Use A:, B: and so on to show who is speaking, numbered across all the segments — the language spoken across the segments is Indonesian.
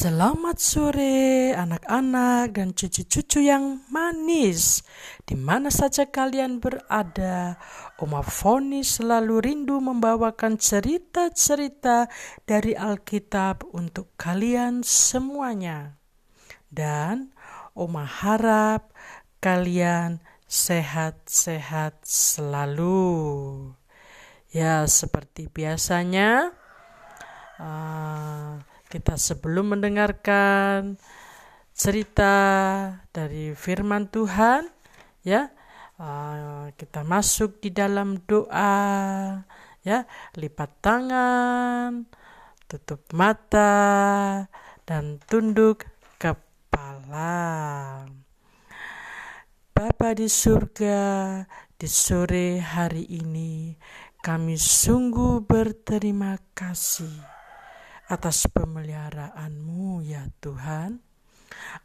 A: Selamat sore anak-anak dan cucu-cucu yang manis. Di mana saja kalian berada Oma Foni selalu rindu membawakan cerita-cerita dari Alkitab untuk kalian semuanya. Dan Oma harap kalian sehat-sehat selalu. Ya seperti biasanya uh, kita sebelum mendengarkan cerita dari firman Tuhan, ya, uh, kita masuk di dalam doa, ya, lipat tangan, tutup mata, dan tunduk kepala. Bapa di surga, di sore hari ini kami sungguh berterima kasih atas pemeliharaanmu ya Tuhan.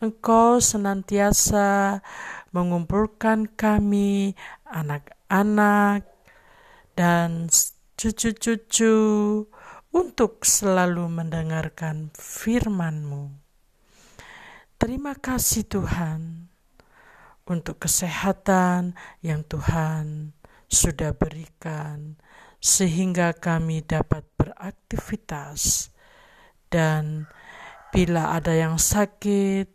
A: Engkau senantiasa mengumpulkan kami, anak-anak, dan cucu-cucu untuk selalu mendengarkan firman-Mu. Terima kasih Tuhan untuk kesehatan yang Tuhan sudah berikan sehingga kami dapat beraktivitas dan bila ada yang sakit,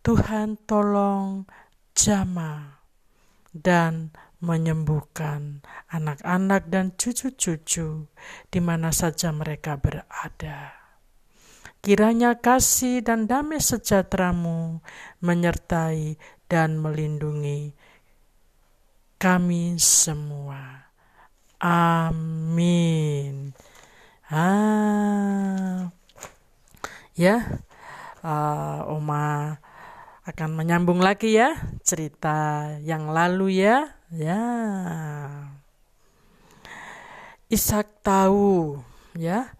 A: Tuhan tolong jama dan menyembuhkan anak-anak dan cucu-cucu di mana saja mereka berada. Kiranya kasih dan damai sejahteramu menyertai dan melindungi kami semua. Amin. Ah ya. Uh, Oma akan menyambung lagi ya cerita yang lalu ya. Ya. Ishak tahu ya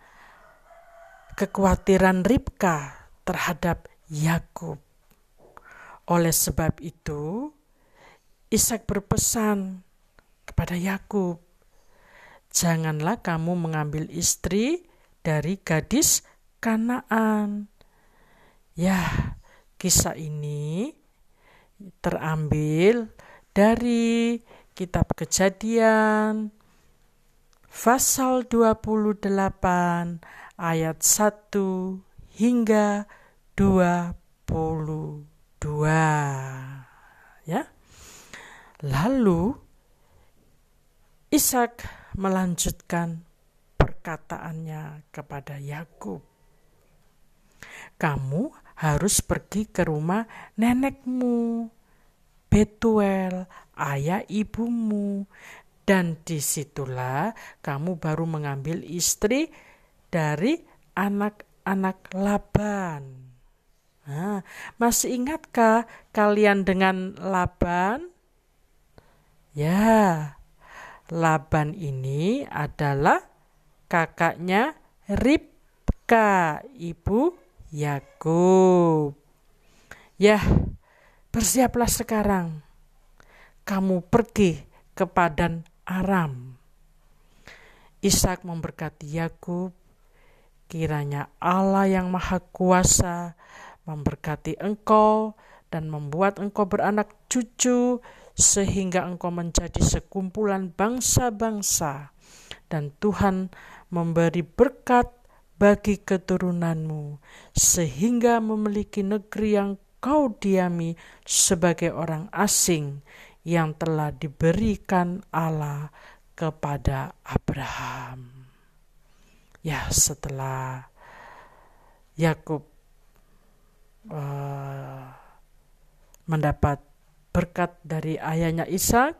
A: kekhawatiran Ribka terhadap Yakub. Oleh sebab itu Ishak berpesan kepada Yakub janganlah kamu mengambil istri dari gadis Kanaan. Ya, kisah ini terambil dari kitab Kejadian pasal 28 ayat 1 hingga 22. Ya. Lalu Ishak melanjutkan perkataannya kepada Yakub kamu harus pergi ke rumah nenekmu, Betuel, ayah ibumu, dan di situlah kamu baru mengambil istri dari anak-anak Laban. Nah, masih ingatkah kalian dengan Laban? Ya, Laban ini adalah kakaknya Ribka, ibu Yakub. Ya, bersiaplah sekarang. Kamu pergi ke padan Aram. Ishak memberkati Yakub. Kiranya Allah yang Maha Kuasa memberkati engkau dan membuat engkau beranak cucu sehingga engkau menjadi sekumpulan bangsa-bangsa dan Tuhan memberi berkat bagi keturunanmu, sehingga memiliki negeri yang kau diami sebagai orang asing yang telah diberikan Allah kepada Abraham. Ya, setelah Yakub uh, mendapat berkat dari ayahnya Ishak,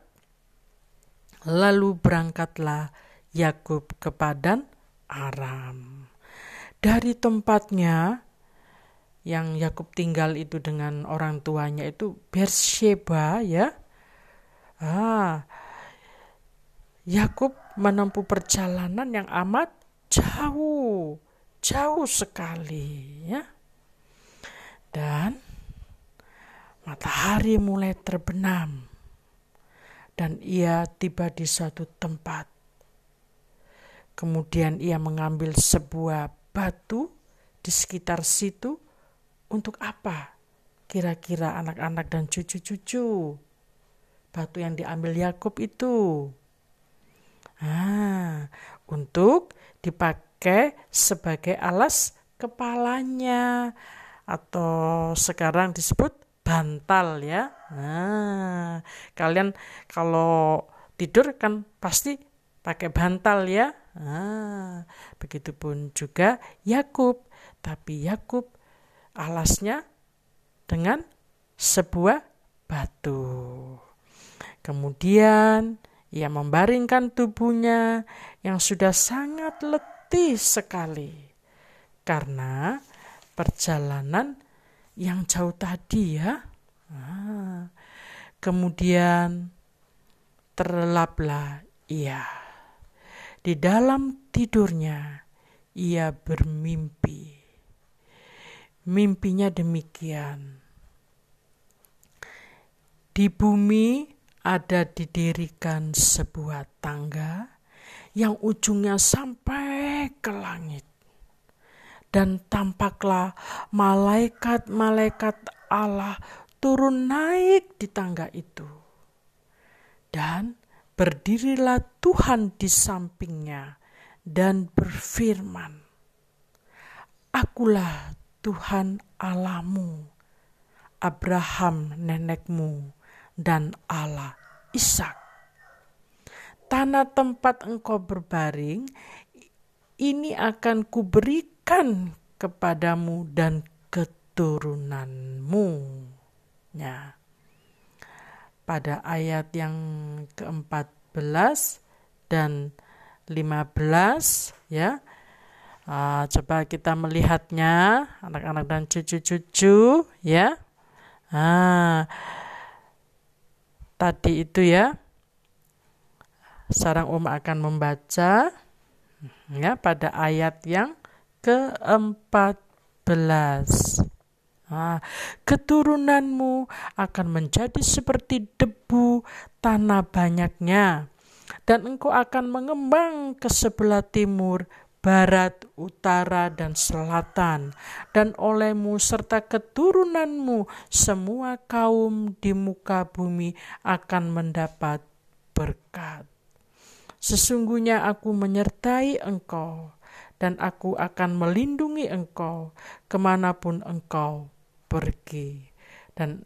A: lalu berangkatlah Yakub ke Padan Aram dari tempatnya yang Yakub tinggal itu dengan orang tuanya itu Bersheba ya. Ah, Yakub menempuh perjalanan yang amat jauh, jauh sekali ya. Dan matahari mulai terbenam dan ia tiba di suatu tempat. Kemudian ia mengambil sebuah batu di sekitar situ untuk apa? Kira-kira anak-anak dan cucu-cucu batu yang diambil Yakub itu. Ah, untuk dipakai sebagai alas kepalanya atau sekarang disebut bantal ya. Nah, kalian kalau tidur kan pasti pakai bantal ya. Nah, begitupun juga Yakub, tapi Yakub alasnya dengan sebuah batu. Kemudian ia membaringkan tubuhnya yang sudah sangat letih sekali karena perjalanan yang jauh tadi ya. Nah, kemudian terlelaplah ia. Di dalam tidurnya ia bermimpi. Mimpinya demikian. Di bumi ada didirikan sebuah tangga yang ujungnya sampai ke langit. Dan tampaklah malaikat-malaikat Allah turun naik di tangga itu. Berdirilah Tuhan di sampingnya dan berfirman, Akulah Tuhan Allahmu, Abraham nenekmu, dan Allah Ishak. Tanah tempat engkau berbaring ini akan kuberikan kepadamu dan keturunanmu. Ya. Pada ayat yang ke-14 dan 15 ya. Uh, coba kita melihatnya anak-anak dan cucu-cucu ya. Ah, tadi itu ya. Sarang Uma akan membaca ya pada ayat yang ke-14. Nah, keturunanmu akan menjadi seperti debu tanah banyaknya, dan engkau akan mengembang ke sebelah timur barat, utara, dan selatan, dan olehmu serta keturunanmu semua kaum di muka bumi akan mendapat berkat. Sesungguhnya aku menyertai engkau, dan aku akan melindungi engkau ke mana pun engkau pergi. Dan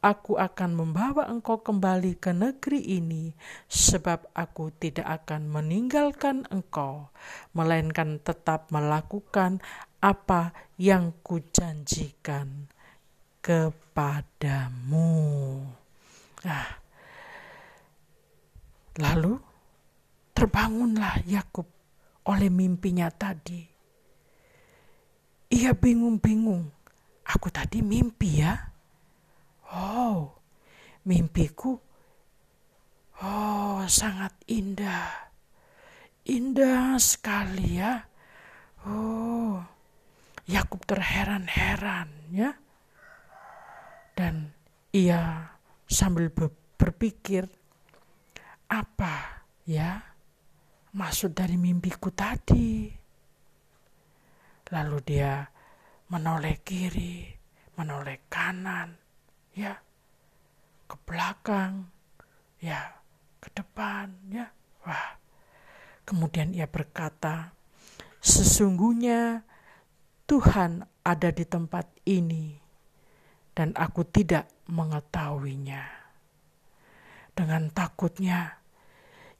A: aku akan membawa engkau kembali ke negeri ini, sebab aku tidak akan meninggalkan engkau, melainkan tetap melakukan apa yang kujanjikan kepadamu. Nah, lalu terbangunlah Yakub oleh mimpinya tadi. Ia bingung-bingung. Aku tadi mimpi ya Oh, mimpiku oh sangat indah. Indah sekali ya. Oh, Yakub terheran-heran ya. Dan ia sambil berpikir apa ya maksud dari mimpiku tadi. Lalu dia menoleh kiri, menoleh kanan, ya ke belakang, ya ke depan, ya. Wah. Kemudian ia berkata, sesungguhnya Tuhan ada di tempat ini dan aku tidak mengetahuinya. Dengan takutnya,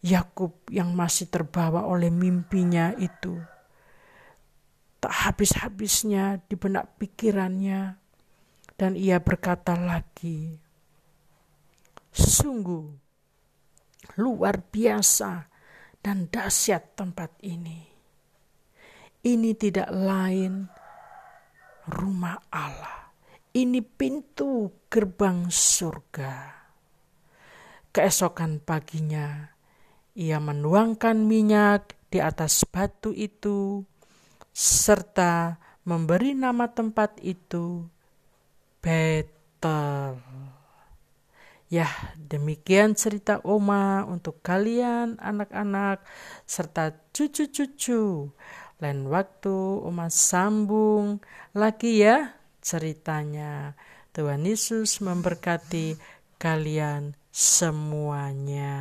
A: Yakub yang masih terbawa oleh mimpinya itu tak habis-habisnya di benak pikirannya dan ia berkata lagi, Sungguh luar biasa dan dahsyat tempat ini. Ini tidak lain rumah Allah. Ini pintu gerbang surga. Keesokan paginya, ia menuangkan minyak di atas batu itu, serta memberi nama tempat itu Betel. Ya, demikian cerita Oma untuk kalian anak-anak serta cucu-cucu. Lain waktu umat sambung lagi ya ceritanya. Tuhan Yesus memberkati kalian semuanya.